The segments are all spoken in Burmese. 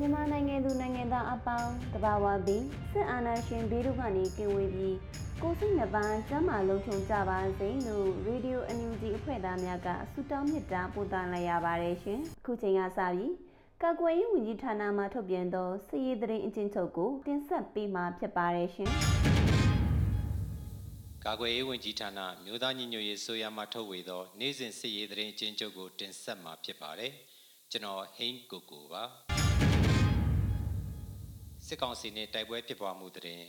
မြန်မာနိုင်ငံသူနိုင်ငံသားအပေါင်းတဘာဝပြီးစစ်အာဏာရှင်ဘေးတို့ကနေကင်ဝေးပြီးကိုယ်စိတ်နှပါကျမ်းမာလုံးချုံကြပါစေလို့ရေဒီယိုအန်ယူဂျီအဖွဲ့သားများကဆုတောင်းမေတ္တာပို့သလိုက်ရပါတယ်ရှင်အခုချိန်ကစပြီးကာကွယ်ရေးဝန်ကြီးဌာနမှထုတ်ပြန်သောစစ်ရေးသတင်းအကျဉ်းချုပ်ကိုတင်ဆက်ပေးမှာဖြစ်ပါတယ်ရှင်ကာကွယ်ရေးဝန်ကြီးဌာနမြို့သားညီညွတ်ရေးဆိုရမှထုတ်ဝေသော နေ့စဉ်စစ်ရေးသတင်းအကျဉ်းချုပ်ကိုတင်ဆက်မှာဖြစ်ပါတယ်ကျွန်တော်ဟိန်းကိုကိုပါ စစ်ကောင်စီနှင့်တိုက်ပွဲဖြစ်ပွားမှုသတင်း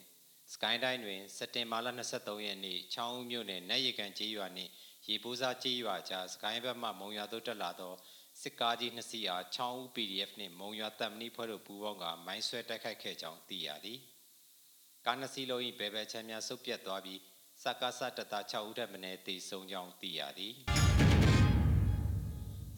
စကိုင်းတိုင်းတွင်စက်တင်ဘာလ23ရက်နေ့ချောင်းဦးမြို့နယ်နတ်ရကန်ကျေးရွာနှင့်ရေပိုးစားကျေးရွာကြားစကိုင်းဘက်မှမုံရွာသို့တက်လာသောစစ်ကားကြီးနှစ်စီးအားချောင်းဦး PDF နှင့်မုံရွာတပ်မနီဖွဲ့တို့ပူးပေါင်းကမိုင်းဆွဲတိုက်ခိုက်ခဲ့ကြောင်းသိရသည်ကားနှစ်စီးလုံး၏ဘယ်ဘက်ချမ်းများဆုတ်ပြတ်သွားပြီးစကားစတတ6ဦးထက်မနည်းတည်ဆုံကြောင်းသိရသည်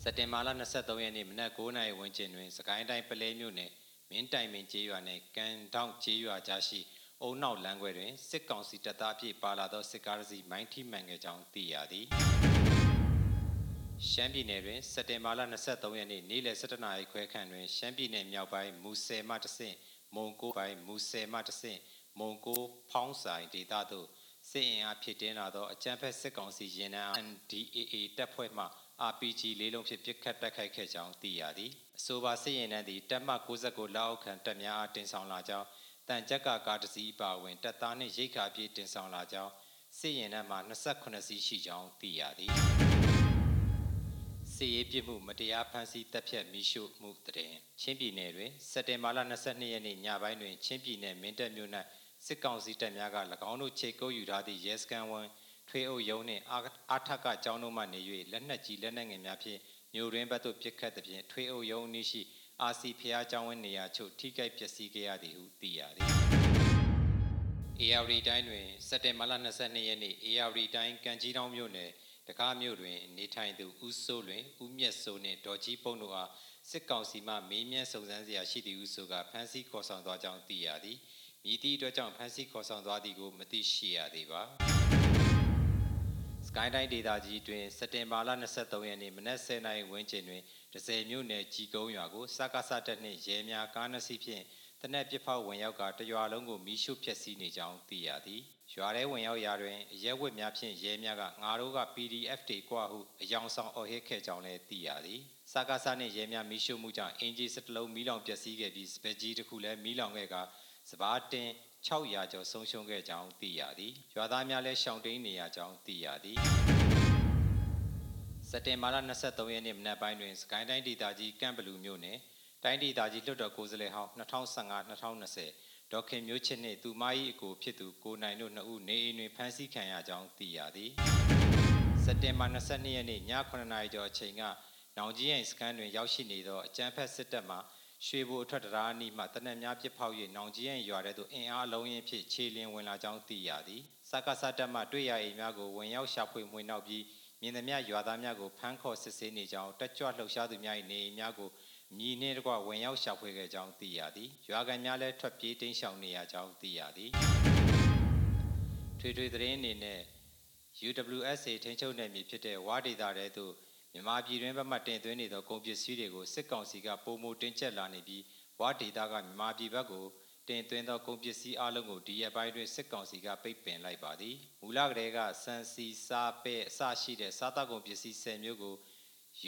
စက်တင်ဘာလ23ရက်နေ့မနက်9:00နာရီဝန်းကျင်တွင်စကိုင်းတိုင်းပလဲမြို့နယ် မင်းတိုင်ပင်ကျေးရွာနှင့်ကန်တောင်ကျေးရွာကြားရှိအုံနောက်လမ်းခွဲတွင်စစ်ကောင်စီတပ်သားအပြည့်ပါလာသောစစ်ကားတစ်စီးမိုင်းထိမှန်ခဲ့ကြောင်းသိရသည်ရှမ်းပြည်နယ်တွင်စက်တင်ဘာလ23ရက်နေ့နေ့လယ်17နာရီခွဲခန့်တွင်ရှမ်းပြည်နယ်မြောက်ပိုင်းမူဆယ်မှတဆင့်မုံကိုပိုင်းမူဆယ်မှတဆင့်မုံကိုဖောင်းဆိုင်ဒေသသို့စစ်အင်အားဖြစ်တင်းလာသောအကြမ်းဖက်စစ်ကောင်စီရင်နှန်း NDAA တပ်ဖွဲ့မှ RPG လေးလုံးဖြင့်ပစ်ခတ်တိုက်ခိုက်ခဲ့ကြောင်းသိရသည် အဆိုပါစစ်ရင်နှန်းသည်တပ်မ69လက်အောက်ခံတပ်များအားတင်ဆောင်လာကြောင်းတန်ကြက်ကကားတစ်စီးပါဝင်တပ်သားနှင့်ရိတ်ခါပြေးတင်ဆောင်လာကြောင်းစစ်ရင်နှန်းမှာ28စီးရှိကြောင်းသိရသည်စစ်ရေးပြစ်မှုမတရားဖမ်းဆီးတပ်ဖြတ်မိရှုမှုတည်ချင်းပြည်နယ်တွင်စက်တင်ဘာလ22ရက်နေ့ညပိုင်းတွင်ချင်းပြည်နယ်မင်းတပ်မြို့၌စစ်ကောင်စီတပ်များက၎င်းတို့ခြေကုပ်ယူထားသည့်ရဲစခန်းဝန်းထွေအုပ်ရုံးနှင့်အာထက်ကကျောင်းတို့မှနေ၍လက်နက်ကြီးလက်နက်ငယ်များဖြင့် မြို့ရင်းဘက်သို့ပစ်ခတ်သဖြင့်ထွေအုပ်ရုံးအနီးရှိအာစီဖျားကျောင်းဝင်းနေရာချုပ်ထိခိုက်ပျက်စီးခဲ့ရသည်ဟုသိရသည်။ ARD တိုင်းတွင်စက်တင်ဘာလ22ရက်နေ့ ARD တိုင်းကံကြီးတောင်မြို့နယ်တကားမြို့တွင်နေထိုင်သူဦးစိုးလွင်ဦးမြတ်စိုးနှင့်ဒေါ်ကြီးပုံတို့အားစစ်ကောင်စီမှမေးမြန်းစုံစမ်းစရာရှိသည်ဟုဆိုကဖမ်းဆီးခေါ်ဆောင်သွားကြောင်းသိရသည်။မြည်သည့်အတွက်ကြောင့်ဖမ်းဆီးခေါ်ဆောင်သွားသည်ကိုမသိရှိရသေးပါ။ စကိုင်းတိုင်းဒေသကြီးတွင်စက်တင်ဘာလ23ရက်နေ့မနက်10:00နာရီဝန်းကျင်တွင်ဒဇယ်မြို့နယ်ကြီးကုန်းရွာကိုစကားစတက်နှင့်ရဲများကားနှစ်စီးဖြင့်တနက်ပြစ်ဖောက်ဝင်ရောက်ကတရွာလုံးကိုမီးရှို့ဖျက်ဆီးနေကြောင်းသိရသည်။ရွာထဲဝင်ရောက်ရာတွင်အရက်ဝတ်များဖြင့်ရဲများကငါတို့က PDF တွေကွာဟုအယောင်ဆောင်အော်ဟစ်ခဲ့ကြောင်းလည်းသိရသည်။စကားစနှင့်ရဲများမီးရှို့မှုကြောင့်အင်ဂျီစတလုံးမီးလောင်ပျက်စီးခဲ့ပြီးစပက်ကြီးတစ်ခုလည်းမီးလောင်ခဲ့ကစပားတင် 600ကျော်ဆုံးရှုံးခဲ့ကြောင်းသိရသည်။ရွာသားများလည်းရှောင်တိန်နေရကြောင်းသိရသည်။စက်တင်ဘာလ23ရက်နေ့မနက်ပိုင်းတွင်စကိုင်းတိုင်းဒေသကြီးကန့်ဘလူမြို့နယ်တိုင်းဒေသကြီးလွှတ်တော်ကိုယ်စားလှယ်ဟောင်း2015-2020ဒေါခင်မျိုးချစ်နှင့်သူမ၏အကိုဖြစ်သူကိုနိုင်တို့နှစ်ဦးနေအိမ်တွင်ဖမ်းဆီးခံရကြောင်းသိရသည်စက်တင်ဘာ22ရက်နေ့ည9:00နာရီကျော်အချိန်ကနောင်ကြီးရင်စကန်တွင်ရောက်ရှိနေသောအကြမ်းဖက်စစ်တပ်မှ ရွှေဘိုအထက်တရားအနီးမှတနက်များပစ်ဖောက်၍နောင်ကြီးရင်ရွာထဲသို့အင်အားအလုံးရင်းဖြင့်ခြေလျင်ဝင်လာကြောင်းသိရသည်စကားစတပ်မှတွေ့ရအိမ်များကိုဝင်ရောက်ရှာဖွေမှွေနောက်ပြီးမြင်သမျှရွာသားများကိုဖမ်းခေါ်စစ်ဆေးနေကြောင်းတက်ကြွလှုပ်ရှားသူများ၏နေအိမ်များကိုမြည်နှင့်တကွဝင်ရောက်ရှာဖွေခဲ့ကြောင်းသိရသည်ရွာကန်များလည်းထွက်ပြေးတိမ်းရှောင်နေရကြောင်းသိရသည်ထွေထွေသတင်းအနေနဲ့ UWSA ထိန်းချုပ်နယ်မြေဖြစ်တဲ့ဝါဒေတာတဲသို့ မြန်မာပြည်တွင်းဘက်မှတင်သွင်းနေသောကုန်ပစ္စည်းတွေကိုစစ်ကောင်စီကပုံမတင်းကျပ်လာနေပြီးဝါဒေတာကမြန်မာပြည်ဘက်ကိုတင်သွင်းသောကုန်ပစ္စည်းအလုံးကိုဒီရက်ပိုင်းတွင်စစ်ကောင်စီကပိတ်ပင်လိုက်ပါသည်မူလကတည်းကစံစီစားပဲ့အစရှိတဲ့စားတောက်ကုန်ပစ္စည်း10မျိုးကို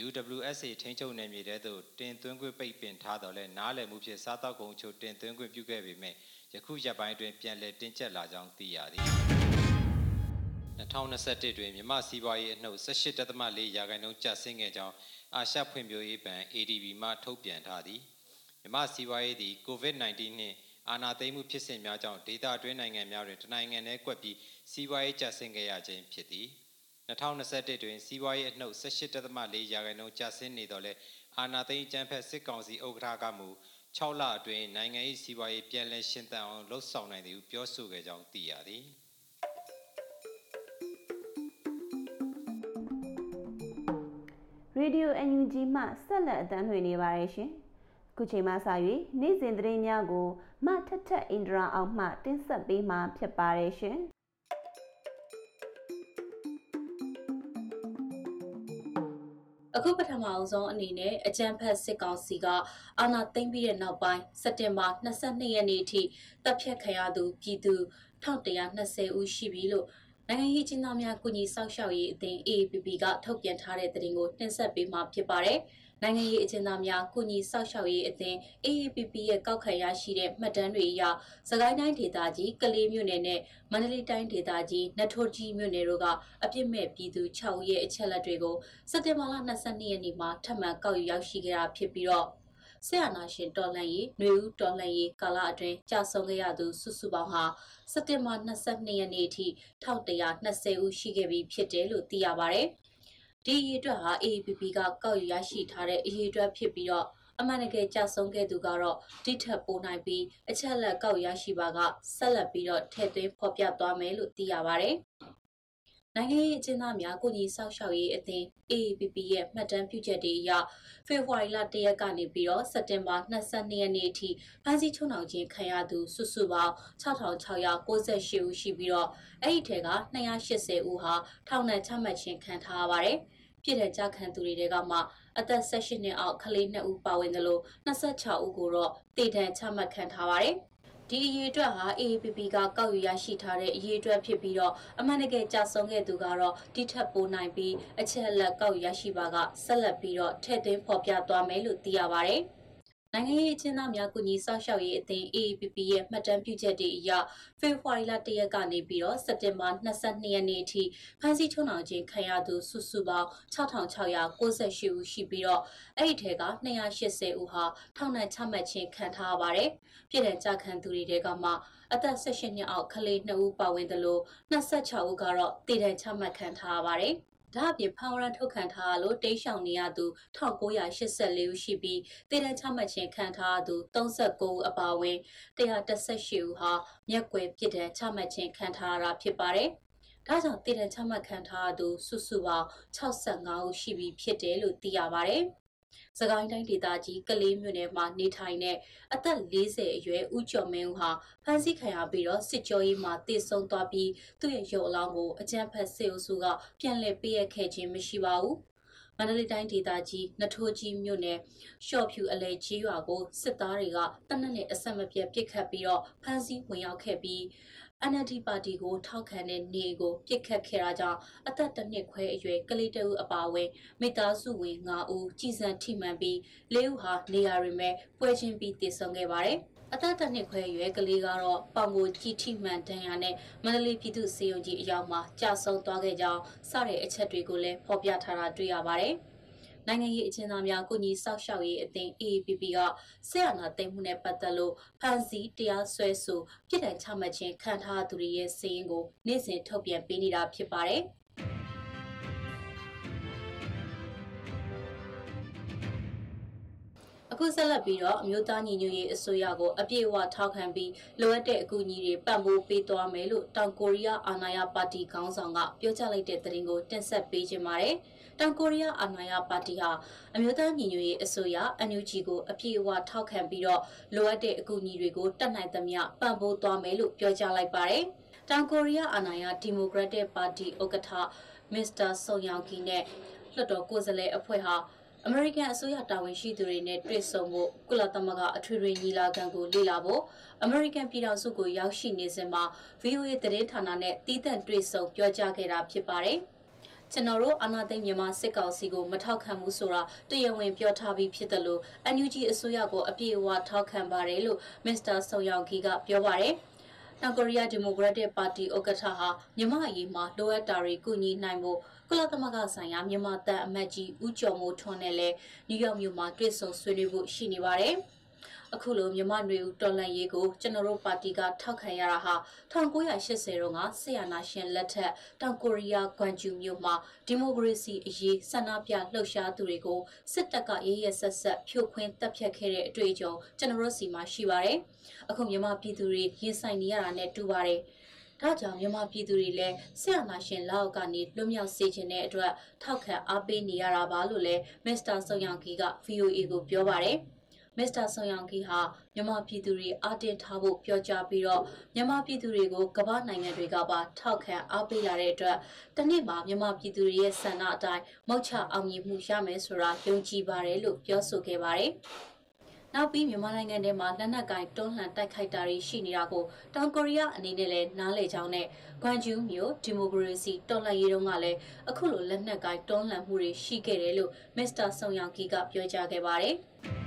UWSA ထိန်းချုပ်နယ်မြေတဲသို့တင်သွင်းခွင့်ပိတ်ပင်ထားတော်လဲနားလည်မှုဖြင့်စားတောက်ကုန်ချို့တင်သွင်းခွင့်ပြုခဲ့ပေမဲ့ယခုရက်ပိုင်းတွင်ပြန်လည်တင်းကျပ်လာကြောင်းသိရသည် 2021တွင်မြမစီးပွားရေးအနှုတ်18.4ရာခိုင်နှုန်းကျဆင်းခဲ့ကြောင်းအာရှဖွံ့ဖြိုးရေးဘဏ် ADB မှထုတ်ပြန်ထားသည်မြမစီးပွားရေးသည် COVID-19 နှင့်အာဏာသိမ်းမှုဖြစ်စဉ်များကြောင့်ဒေသတွင်းနိုင်ငံများတွင်တနိုင်ငံထဲကွက်ပြီးစီးပွားရေးကျဆင်းခဲ့ရခြင်းဖြစ်သည်2021တွင်စီးပွားရေးအနှုတ်18.4ရာခိုင်နှုန်းကျဆင်းနေတော့လဲအာဏာသိမ်းကျန်းဖက်စစ်ကောင်စီဥက္ကဋ္ဌကမူ6လအတွင်းနိုင်ငံ၏စီးပွားရေးပြန်လည်ရှင်သန်အောင်လှုပ်ဆောင်နိုင်သည်ဟုပြောဆိုခဲ့ကြောင်းသိရသည် ရေဒီယို UNG မှဆက်လက်အသံလွှင့်နေပါတယ်ရှင်။ခုချိန်မှစ၍နေ့စဉ်သတင်းများကိုမထက်ထက်အင်ဒရာအောင်မှတင်ဆက်ပေးမှာဖြစ်ပါတယ်ရှင်။အခုပထမအောင်ဆုံးအနေနဲ့အကြံဖက်စစ်ကောင်စီကအာဏာသိမ်းပြီးတဲ့နောက်ပိုင်းစက်တင်ဘာ22ရက်နေ့အထိတပ်ဖြတ်ခံရသူပြည်သူ1120ဦးရှိပြီလို့ နိုင်ငံရေးကျင်းသားများကုညီဆောက်ရှောက်ရေးအသင်း AAPP ကထုတ်ပြန်ထားတဲ့သတင်းကိုတင်ဆက်ပေးမှာဖြစ်ပါတယ်။နိုင်ငံရေးအကျဉ်းသားများကုညီဆောက်ရှောက်ရေးအသင်း AAPP ရဲ့ကောက်ခံရရှိတဲ့မှတ်တမ်းတွေအရစကိုင်းတိုင်းဒေသကြီးကလေးမြို့နယ်နဲ့မန္တလေးတိုင်းဒေသကြီးနထိုးကြီးမြို့နယ်တို့ကအပြစ်မဲ့ပြည်သူ6ဦးရဲ့အချက်လက်တွေကိုစက်တင်ဘာလ22ရက်နေ့မှာထပ်မံကောက်ယူရောက်ရှိခဲ့တာဖြစ်ပြီးတော့ ဆရာနာရှင်တော်လှန်ရေးຫນွေဦးတော်လှန်ရေးကာလအတွင်းကြာဆုံးခဲ့ရသူစုစုပေါင်းဟာစက်တင်ဘာ22ရက်နေ့အထိ1120ဦးရှိခဲ့ပြီဖြစ်တယ်လို့သိရပါဗျ။ဒီအရေးအတွက်ဟာ AAPP ကကောက်ယူရရှိထားတဲ့အရေးအတွက်ဖြစ်ပြီးတော့အမှန်တကယ်ကြာဆုံးခဲ့သူကတော့တိထက်ပိုနိုင်ပြီးအချက်လက်ကောက်ရရှိပါကဆက်လက်ပြီးတော့ထည့်သွင်းဖော်ပြသွားမယ်လို့သိရပါဗျ။ နိုင်ငံရေးအကျဉ်းသားများကိုကြီးဆောက်ရှောက်ရေးအသင်း AAPP ရဲ့မှတ်တမ်းပြုချက်တွေအရဖေဖော်ဝါရီလ၁ရက်ကနေပြီးတော့စက်တင်ဘာ22ရက်နေ့အထိဖမ်းဆီးချုံနှောင်ခြင်းခံရသူစုစုပေါင်း6698ဦးရှိပြီးတော့အဲ့ဒီထဲက280ဦးဟာထောင်ဒဏ်ချမှတ်ခြင်းခံထားရပါတယ်။ပြည်တဲ့ကြခံသူတွေတဲကမှအသက်18နှစ်အောက်ကလေး2ဦးပါဝင်တယ်လို့26ဦးကိုတော့တည်တံချမှတ်ခံထားပါတယ်။ ဒီအရေးအတွက်ဟာ AAPP ကကောက်ယူရရှိထားတဲ့အရေးအတွက်ဖြစ်ပြီးတော့အမှန်တကယ်ကြာဆုံးခဲ့သူကတော့တိထက်ပိုနိုင်ပြီးအချက်အလက်ကောက်ယူရရှိပါကဆက်လက်ပြီးတော့ထည့်သွင်းဖော်ပြသွားမယ်လို့သိရပါတယ်။ နိုင်ငံရေးအကျဉ်းသားများကုညီစောင့်ရှောက်ရေးအသင်း AAPP ရဲ့မှတ်တမ်းပြုချက်တွေအရဖေဖော်ဝါရီလ၁ရက်ကနေပြီးတော့စက်တင်ဘာ22ရက်နေ့အထိဖမ်းဆီးချုံနှောင်ခြင်းခံရသူစုစုပေါင်း6698ဦးရှိပြီးတော့အဲ့ဒီထဲက280ဦးဟာထောင်ဒဏ်ချမှတ်ခြင်းခံထားရပါတယ်။ပြည်ထောင်ကြခံသူတွေတဲကမှအသက်18နှစ်အောက်ကလေး2ဦးပါဝင်တယ်လို့26ဦးကတော့တည်တံချမှတ်ခံထားရပါတယ်။ ဒါအပြင်ဖန်ဝရန်ထုတ်ခံထားလို့တိတ်ရှောင်နေရသူ1984ဦးရှိပြီးတည်တံချမှတ်ခြင်းခံထားသူ39ဦးအပါအဝင်118ဦးဟာမျက်ကွယ်ပြစ်ဒဏ်ချမှတ်ခြင်းခံထားရတာဖြစ်ပါတယ်။ဒါကြောင့်တည်တံချမှတ်ခံထားသူစုစုပေါင်း65ဦးရှိပြီဖြစ်တယ်လို့သိရပါတယ်။ စကိုင်းတိုင်းဒေသကြီးကလေးမြို့နယ်မှာနေထိုင်တဲ့အသက်40အရွယ်ဦးကျော်မင်းဦးဟာဖမ်းဆီးခံရပြီးတော့စစ်ကြောရေးမှာတည်ဆုံသွားပြီးသူ့ရဲ့ရုပ်အလောင်းကိုအကြမ်းဖက်စစ်အုပ်စုကပြန်လည်ပေးအပ်ခဲ့ခြင်းမရှိပါဘူး။မန္တလေးတိုင်းဒေသကြီးနထိုးကြီးမြို့နယ်ရှော့ဖြူအလဲကြီးရွာကိုစစ်သားတွေကတနက်နေ့အဆက်မပြတ်ပစ်ခတ်ပြီးတော့ဖမ်းဆီးဝင်ရောက်ခဲ့ပြီး NLD ပါတီကိုထောက်ခံတဲ့နေကိုပြစ်ခတ်ခဲ့တာကြောင့်အသက်တစ်နှစ်ခွဲအရွယ်ကလေးတအုပ်အပါအဝင်မိသားစုဝင်9ဦးကြီးစံထိမှန်ပြီး၄ဦးဟာနေရာတွေမဲ့ပွဲချင်းပြီးတည်ဆုံခဲ့ပါတယ်။အသက်တစ်နှစ်ခွဲအရွယ်ကလေးကတော့ပေါင်ကိုကြီးထိမှန်ဒဏ်ရာနဲ့မန္တလေးပြည်သူ့စေယုံကြီးအရောက်မှာကြာဆုံးသွားခဲ့ကြောင်းစတဲ့အချက်တွေကိုလည်းဖော်ပြထားတာတွေ့ရပါတယ်။ နိုင်ငံရေးအကျဉ်းသားများကုညီဆောက်ရှောက်ရေးအသင်း AAPP ကဆက်အာဏာသိမ်းမှုနဲ့ပတ်သက်လို့ဖန်စီတရားစွဲဆိုပြည်ထောင်ချမှတ်ခြင်းခံထားသူတွေရဲ့စီးရင်ကိုနေ့စဉ်ထုတ်ပြန်ပေးနေတာဖြစ်ပါတယ်။ အခုဆက်လက်ပြီးတော့အမျိုးသားညီညွတ်ရေးအစိုးရကိုအပြည့်အဝထောက်ခံပြီးလိုအပ်တဲ့အကူအညီတွေပံ့ပိုးပေးသွားမယ်လို့တောင်ကိုရီးယားအာဏာရပါတီခေါင်းဆောင်ကပြောကြားလိုက်တဲ့သတင်းကိုတင်ဆက်ပေးခြင်းပါတယ်။တောင်ကိုရီးယားအာဏာရပါတီဟာအမျိုးသားညီညွတ်ရေးအစိုးရ NUG ကိုအပြည့်အဝထောက်ခံပြီးတော့လိုအပ်တဲ့အကူအညီတွေကိုတတ်နိုင်သမျှပံ့ပိုးသွားမယ်လို့ပြောကြားလိုက်ပါတယ်။တောင်ကိုရီးယားအာဏာရဒီမိုကရက်တစ်ပါတီဥက္ကဋ္ဌမစ္စတာဆုံယောင်ကီနဲ့လွှတ်တော်ကိုယ်စားလှယ်အဖွဲ့ဟာ အမေရိကန်အစိုးရတာဝန်ရှိသူတွေနဲ့တွေ့ဆုံဖို့ကုလသမဂ္ဂအထွေထွေညီလာခံကိုလေ့လာဖို့အမေရိကန်ပြည်ထောင်စုကိုရောက်ရှိနေစဉ်မှာ VOA သတင်းဌာနနဲ့တီးသန့်တွေ့ဆုံပြောကြားခဲ့တာဖြစ်ပါတယ်။ကျွန်တော်တို့အာဏာသိမ်းမြန်မာစစ်ကောင်စီကိုမထောက်ခံဘူးဆိုတာတရားဝင်ပြောထားပြီးဖြစ်တယ်လို့ NUG အစိုးရကိုအပြည့်အဝထောက်ခံပါတယ်လို့မစ္စတာဆုံယောင်ခီကပြောပါတယ်။ တောင်ကိုရီးယားဒီမိုကရက်တစ်ပါတီဥက္ကဋ္ဌဟာမြန်မာအရေးမှာလိုအပ်တာတွေကုညီနိုင်ဖို့ကုလသမဂ္ဂဆိုင်ရာမြန်မာတပ်အမတ်ကြီးဦးကျော်မိုးထွန်းနဲ့လည်းနယူးယောက်မြို့မှာတွေ့ဆုံဆွေးနွေးဖို့ရှိနေပါတယ်။ အခုလိုမြမနွေဦးတော်လှန်ရေးကိုကျွန်တော်တို့ပါတီကထောက်ခံရတာဟာ1980တုန်းကဆီယနာရှင်လက်ထက်တောင်ကိုရီးယားဂွမ်ဂျူမြို့မှာဒီမိုကရေစီအရေးဆန္ဒပြလှုပ်ရှားသူတွေကိုစစ်တပ်ကရေးရဆက်ဆက်ဖြိုခွင်းတပ်ဖြတ်ခဲ့တဲ့အတွေ့အကြုံကျွန်တော်တို့စီမှာရှိပါတယ်။အခုမြမပြည်သူတွေရင်ဆိုင်နေရတာနဲ့တူပါတယ်။ဒါကြောင့်မြန်မာပြည်သူတွေလည်းဆရာနာရှင်လောက်ကနေလွတ်မြောက်စေခြင်းတဲ့အတွက်ထောက်ခံအားပေးနေရတာပါလို့လည်းမစ္စတာဆုံယောင်ကီက VOA ကိုပြောပါတယ်။ မစ္စတာဆွန်ယောင်ကီဟာမြန်မာပြည်သူတွေအတင်းထားဖို့ပြောကြားပြီးတော့မြန်မာပြည်သူတွေကိုကမ္ဘာနိုင်ငံတွေကပါထောက်ခံအားပေးလာတဲ့အတွက်တနေ့မှာမြန်မာပြည်သူတွေရဲ့ဆန္ဒအတိုင်းမောက်ချအောင်မြင်မှုရမယ်ဆိုတာယုံကြည်ပါတယ်လို့ပြောဆိုခဲ့ပါတယ်။နောက်ပြီးမြန်မာနိုင်ငံထဲမှာလက်နက်ကင်တွန်းလှန်တိုက်ခိုက်တာတွေရှိနေတာကိုတောင်ကိုရီးယားအနေနဲ့လည်းနားလည်ကြောင်းနဲ့ဂွမ်ဂျူးမြို့ဒီမိုကရေစီတော်လှန်ရေးတုန်းကလည်းအခုလိုလက်နက်ကင်တွန်းလှန်မှုတွေရှိခဲ့တယ်လို့မစ္စတာဆုံယောင်ကီကပြောကြားခဲ့ပါတယ်။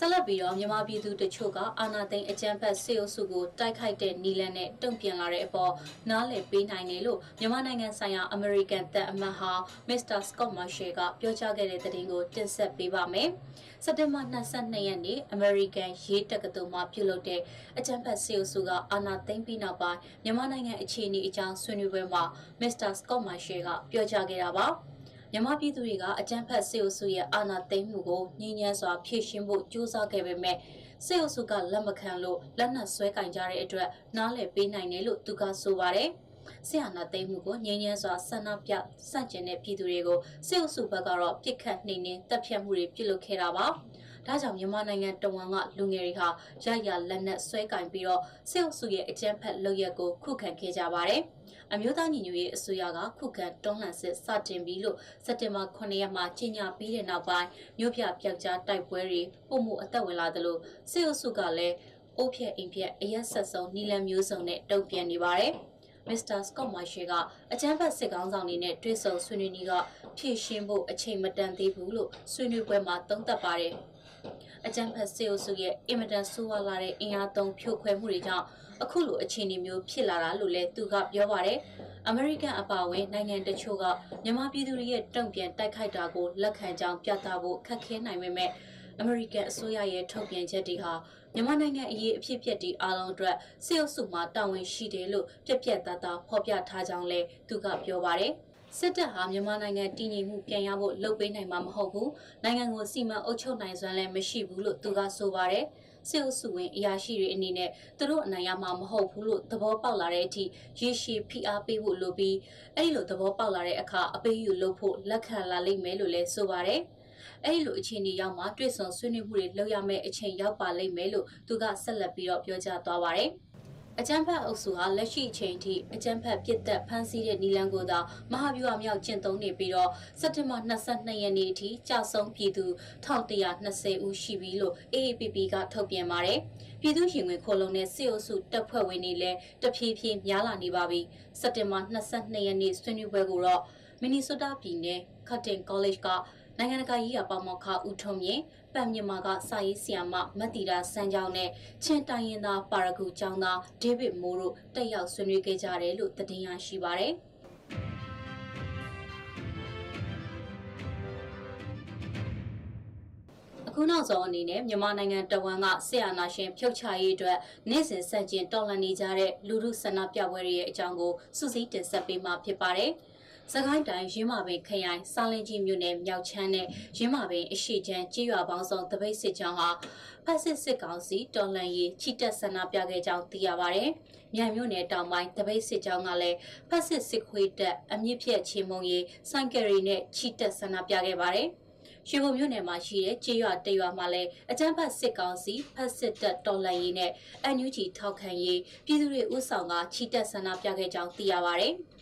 ဆက်လက်ပြီးတော့မြန်မာပြည်သူတချို့ကအာဏာသိမ်းအကြမ်းဖက်စစ်အုပ်စုကိုတိုက်ခိုက်တဲ့နီလန်နဲ့တုံ့ပြန်လာတဲ့အပေါ်နားလည်ပေးနိုင်တယ်လို့မြန်မာနိုင်ငံဆိုင်ရာအမေရိကန်တပ်အမတ်ဟောင်းမစ္စတာစကော့မာရှယ်ကပြောကြားခဲ့တဲ့သတင်းကိုတင်ဆက်ပေးပါမယ်။စက်တင်ဘာ22ရက်နေ့အမေရိကန်ရေးတက္ကသိုလ်မှာပြုလုပ်တဲ့အကြမ်းဖက်စစ်အုပ်စုကအာဏာသိမ်းပြီးနောက်ပိုင်းမြန်မာနိုင်ငံအခြေအနေအကြောင်းဆွေးနွေးပွဲမှာမစ္စတာစကော့မာရှယ်ကပြောကြားခဲ့တာပါ။ မြန်မာပြည်သူတွေကအကြမ်းဖက်စစ်အုပ်စုရဲ့အာဏာသိမ်းမှုကိုညှဉ်းညမ်းစွာဖြေရှင်းဖို့ကြိုးစားခဲ့ပေမဲ့စစ်အုပ်စုကလက်မခံလို့လက်နက်ဆွဲကင်ကြတဲ့အတွက်နားလည်ပေးနိုင်တယ်လို့သူကဆိုပါတယ်။ဆရာနာသိမ်းမှုကိုငြင်းညမ်းစွာဆန္ဒပြစန့်ကျင်တဲ့ပြည်သူတွေကိုစစ်အုပ်စုဘက်ကတော့ပြစ်ခတ်နှိမ်နင်းတပ်ဖြတ်မှုတွေပြုလုပ်ခဲ့တာပါ။ ဒါကြောင့်မြန်မာနိုင်ငံတဝန်ကလူငယ်တွေဟာရရလက်နက်ဆွဲကင်ပြီးတော့စစ်အုပ်စုရဲ့အကြမ်းဖက်လုပ်ရက်ကိုခုခံခဲ့ကြပါတယ်။အမျိုးသားညီညွတ်ရေးအစိုးရကခုခံတွန်းလှန်စစ်စတင်ပြီးလို့စက်တင်ဘာ9ရက်မှာကြီးညာပြီးတဲ့နောက်ပိုင်းမြို့ပြပျောက်ကြားတိုက်ပွဲတွေပုံမှုအသက်ဝင်လာသလိုစစ်အုပ်စုကလည်းအိုးဖြက်အိမ်ဖြက်အရက်ဆက်ဆုံးနီလန်မျိုးစုံနဲ့တုံ့ပြန်နေပါတယ်မစ္စတာစကော့မာရှယ်ကအကြမ်းဖက်စစ်ကောင်းဆောင်တွေနဲ့တွေ့ဆုံဆွေးနွေးနေကဖြည့်ရှင်းဖို့အချိန်မတန်သေးဘူးလို့ဆွေးနွေးပွဲမှာသုံးသပ်ပါတယ်။ အကြမ်းဖက်စစ်အုပ်စုရဲ့အင်မတန်ဆိုးဝါးလာတဲ့အင်အားသုံးဖြိုခွဲမှုတွေကြောင့်အခုလိုအခြေအနေမျိုးဖြစ်လာတာလို့လည်းသူကပြောပါတယ်။အမေရိကန်အပါအဝင်နိုင်ငံတချို့ကမြန်မာပြည်သူတွေရဲ့တုံ့ပြန်တိုက်ခိုက်တာကိုလက်ခံကြောင်းပြသဖို့ခက်ခဲနိုင်ပေမဲ့အမေရိကန်အစိုးရရဲ့ထုတ်ပြန်ချက်တွေဟာမြန်မာနိုင်ငံအရေးအဖြစ်အပျက်တွေအားလုံးအတွက်စစ်အုပ်စုမှတာဝန်ရှိတယ်လို့ပြက်ပြက်သားသားဖော်ပြထားကြောင်းလည်းသူကပြောပါတယ်။ စစ်တပ်ဟာမြန်မာနိုင်ငံတည်ငြိမ်မှုပြန်ရဖို့လုပ်ပေးနိုင်မှာမဟုတ်ဘူး။နိုင်ငံကိုစီမံအုပ်ချုပ်နိုင်စွမ်းလည်းမရှိဘူးလို့သူကဆိုပါတယ်။စစ်အုပ်စုဝင်အရာရှိတွေအနေနဲ့သူတို့အနိုင်ရမှာမဟုတ်ဘူးလို့သဘောပေါက်လာတဲ့အထိရေရှည်ဖိအားပေးဖို့လိုပြီးအဲ့ဒီလိုသဘောပေါက်လာတဲ့အခါအပေးယူလုပ်ဖို့လက်ခံလာလိမ့်မယ်လို့လည်းဆိုပါတယ်အဲ့ဒီလိုအခြေအနေရောက်မှတွေ့ဆုံဆွေးနွေးမှုတွေလုပ်ရမယ့်အချိန်ရောက်ပါလိမ့်မယ်လို့သူကဆက်လက်ပြီးတော့ပြောကြားသွားပါတယ်။ အကြမ်းဖက်အုပ်စုဟာလက်ရှိအချိန်ထိအကြမ်းဖက်ပြစ်တက်ဖမ်းဆီးတဲ့နီလန်ကိုသာမဟာဗျူဟာမြောက်ကျင့်သုံးနေပြီးတော့စက်တင်ဘာ22ရက်နေ့အထိကြာဆုံးပြည်သူ1120ဦးရှိပြီလို့ AAPP ကထုတ်ပြန်ပါတယ်။ပြည်သူရှင်ဝင်ခိုလုံတဲ့စစ်အုပ်စုတပ်ဖွဲ့ဝင်တွေလည်းတဖြည်းဖြည်းများလာနေပါပြီ။စက်တင်ဘာ22ရက်နေ့ဆွေးနွေးပွဲကိုတော့မင်နီဆိုတာပြည်နယ်ခတ်တင်ကောလိပ်ကနိုင်ငံတကာရေးရာပေါမောက်ခဦးထုံမြင့် ပတ်မြန်မာကစာရေးဆရာမမတ်တီတာစန်းကြောင်းနဲ့ချင်းတိုင်းရင်းသားပါရဂူကျောင်းသားဒေးဗစ်မိုးတို့တက်ရောက်ဆွေးနွေးခဲ့ကြတယ်လို့သတင်းရရှိပါရယ်ခုနောက်ဆုံးအနေနဲ့မြန်မာနိုင်ငံတဝန်ကဆရာနာရှင်ဖြုတ်ချရေးအတွက်နေ့စဉ်စံကျင်တော်လှန်နေကြတဲ့လူထုဆန္ဒပြပွဲတွေရဲ့အကြောင်းကိုစုစည်းတင်ဆက်ပေးမှာဖြစ်ပါတယ်။ စကိုင်းတိုင်းရင်းမာပင်ခရိုင်စာလင်ကြီးမြို့နယ်မြောက်ချမ်းနဲ့ရင်းမာပင်အရှိချမ်းကြေးရွာပေါင်းစုံတပိတ်စစ်ကြောင်းဟာဖက်စစ်စစ်ကောင်စီတော်လှန်ရေးချီတက်ဆန္ဒပြခဲ့ကြောင်းသိရပါတယ်။မြိုင်မြို့နယ်တောင်ပိုင်းတပိတ်စစ်ကြောင်းကလည်းဖက်စစ်စစ်ခွေးတက်အမြင့်ဖြတ်ချင်းမုံရေးဆိုင်ကယ်ရီနဲ့ချီတက်ဆန္ဒပြခဲ့ပါတယ်။ရွှေဘုံမြို့နယ်မှာရှိတဲ့ကြေးရွာတရွာမှာလည်းအကြမ်းဖက်စစ်ကောင်စီဖက်စစ်တပ်တော်လှန်ရေးနဲ့အန်ယူဂျီထောက်ခံရေးပြည်သူတွေဥဆောင်ကချီတက်ဆန္ဒပြခဲ့ကြောင်းသိရပါဗျ။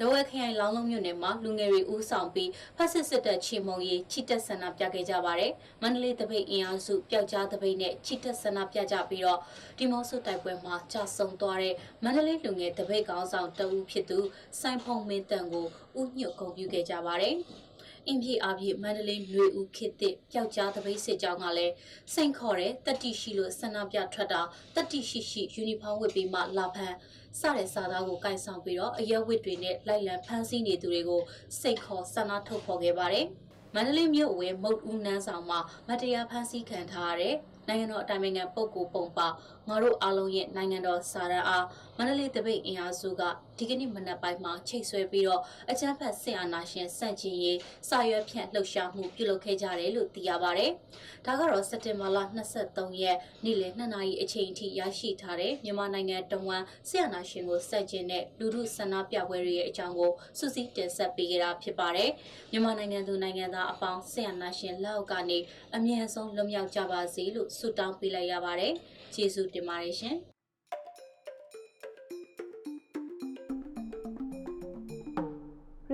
ဒဝဲခရိုင်လောင်းလုံးမြို့နယ်မှာလူငယ်တွေဦးဆောင်ပြီးဖက်စစ်စစ်တပ်ချီမုံရေးချီတက်ဆန္ဒပြခဲ့ကြပါတယ်။မန္တလေးတပိတ်အင်အားစုပျောက်ကြားတပိတ်နဲ့ချီတက်ဆန္ဒပြကြပြီးတော့ဒီမော့ဆုတိုက်ပွဲမှာကြာဆုံးသွားတဲ့မန္တလေးလူငယ်တပိတ်ကောင်းဆောင်တဦးဖြစ်သူစိုင်းဖုံမင်းတန်ကိုဥညွတ်ဂုဏ်ပြုခဲ့ကြပါတယ်။အင်ပြေအပြေမန္တလေးຫນွေဦးခေတ်သစ်ပျောက်ကြားတပိတ်စစ်ကြောင်းကလည်းစိန်ခေါ်တဲ့တတိရှိလို့ဆန္ဒပြထွက်တာတတိရှိရှိယူနီဖောင်းဝတ်ပြီးမှလာဖန် စတဲ့စာသားကိုကင်ဆောင်ပြီးတော့အရက်ဝတ်တွေနဲ့လိုက်လံဖမ်းဆီးနေသူတွေကိုစိတ်ခေါ်ဆန္ဒထုတ်ဖော်ခဲ့ပါတယ်။မန္တလေးမြို့ဝဲမုတ်ဦးနန်းဆောင်မှာမတရားဖမ်းဆီးခံထားရတဲ့နိုင်ငံတော်အတိုင်ပင်ခံပုဂ္ဂိုလ်ပုံပါ ငါတို့အားလုံးရဲ့နိုင်ငံတော်စာရန်အားမန္တလေးတပိတ်အင်အားစုကဒီကနေ့မနက်ပိုင်းမှာချိတ်ဆွဲပြီးတော့အကြမ်းဖက်ဆင်အာဏာရှင်စန့်ကျင်ရေးစာရွက်ဖြန့်လှုပ်ရှားမှုပြုလုပ်ခဲ့ကြတယ်လို့သိရပါတယ်။ဒါကတော့စက်တင်ဘာလ23ရက်နေ့လယ်2နာရီအချိန်ထိရရှိထားတဲ့မြန်မာနိုင်ငံတဝန်းဆင်အာဏာရှင်ကိုစန့်ကျင်တဲ့လူထုဆန္ဒပြပွဲတွေရဲ့အကြောင်းကိုစုစည်းတင်ဆက်ပေးကြတာဖြစ်ပါတယ်။မြန်မာနိုင်ငံသူနိုင်ငံသားအပေါင်းဆင်အာဏာရှင်လက်အောက်ကနေအမြဲဆုံးလွတ်မြောက်ကြပါစေလို့ဆုတောင်းပေးလိုက်ရပါတယ်။ ကျေးဇူးတင်ပါတယ်ရှင်။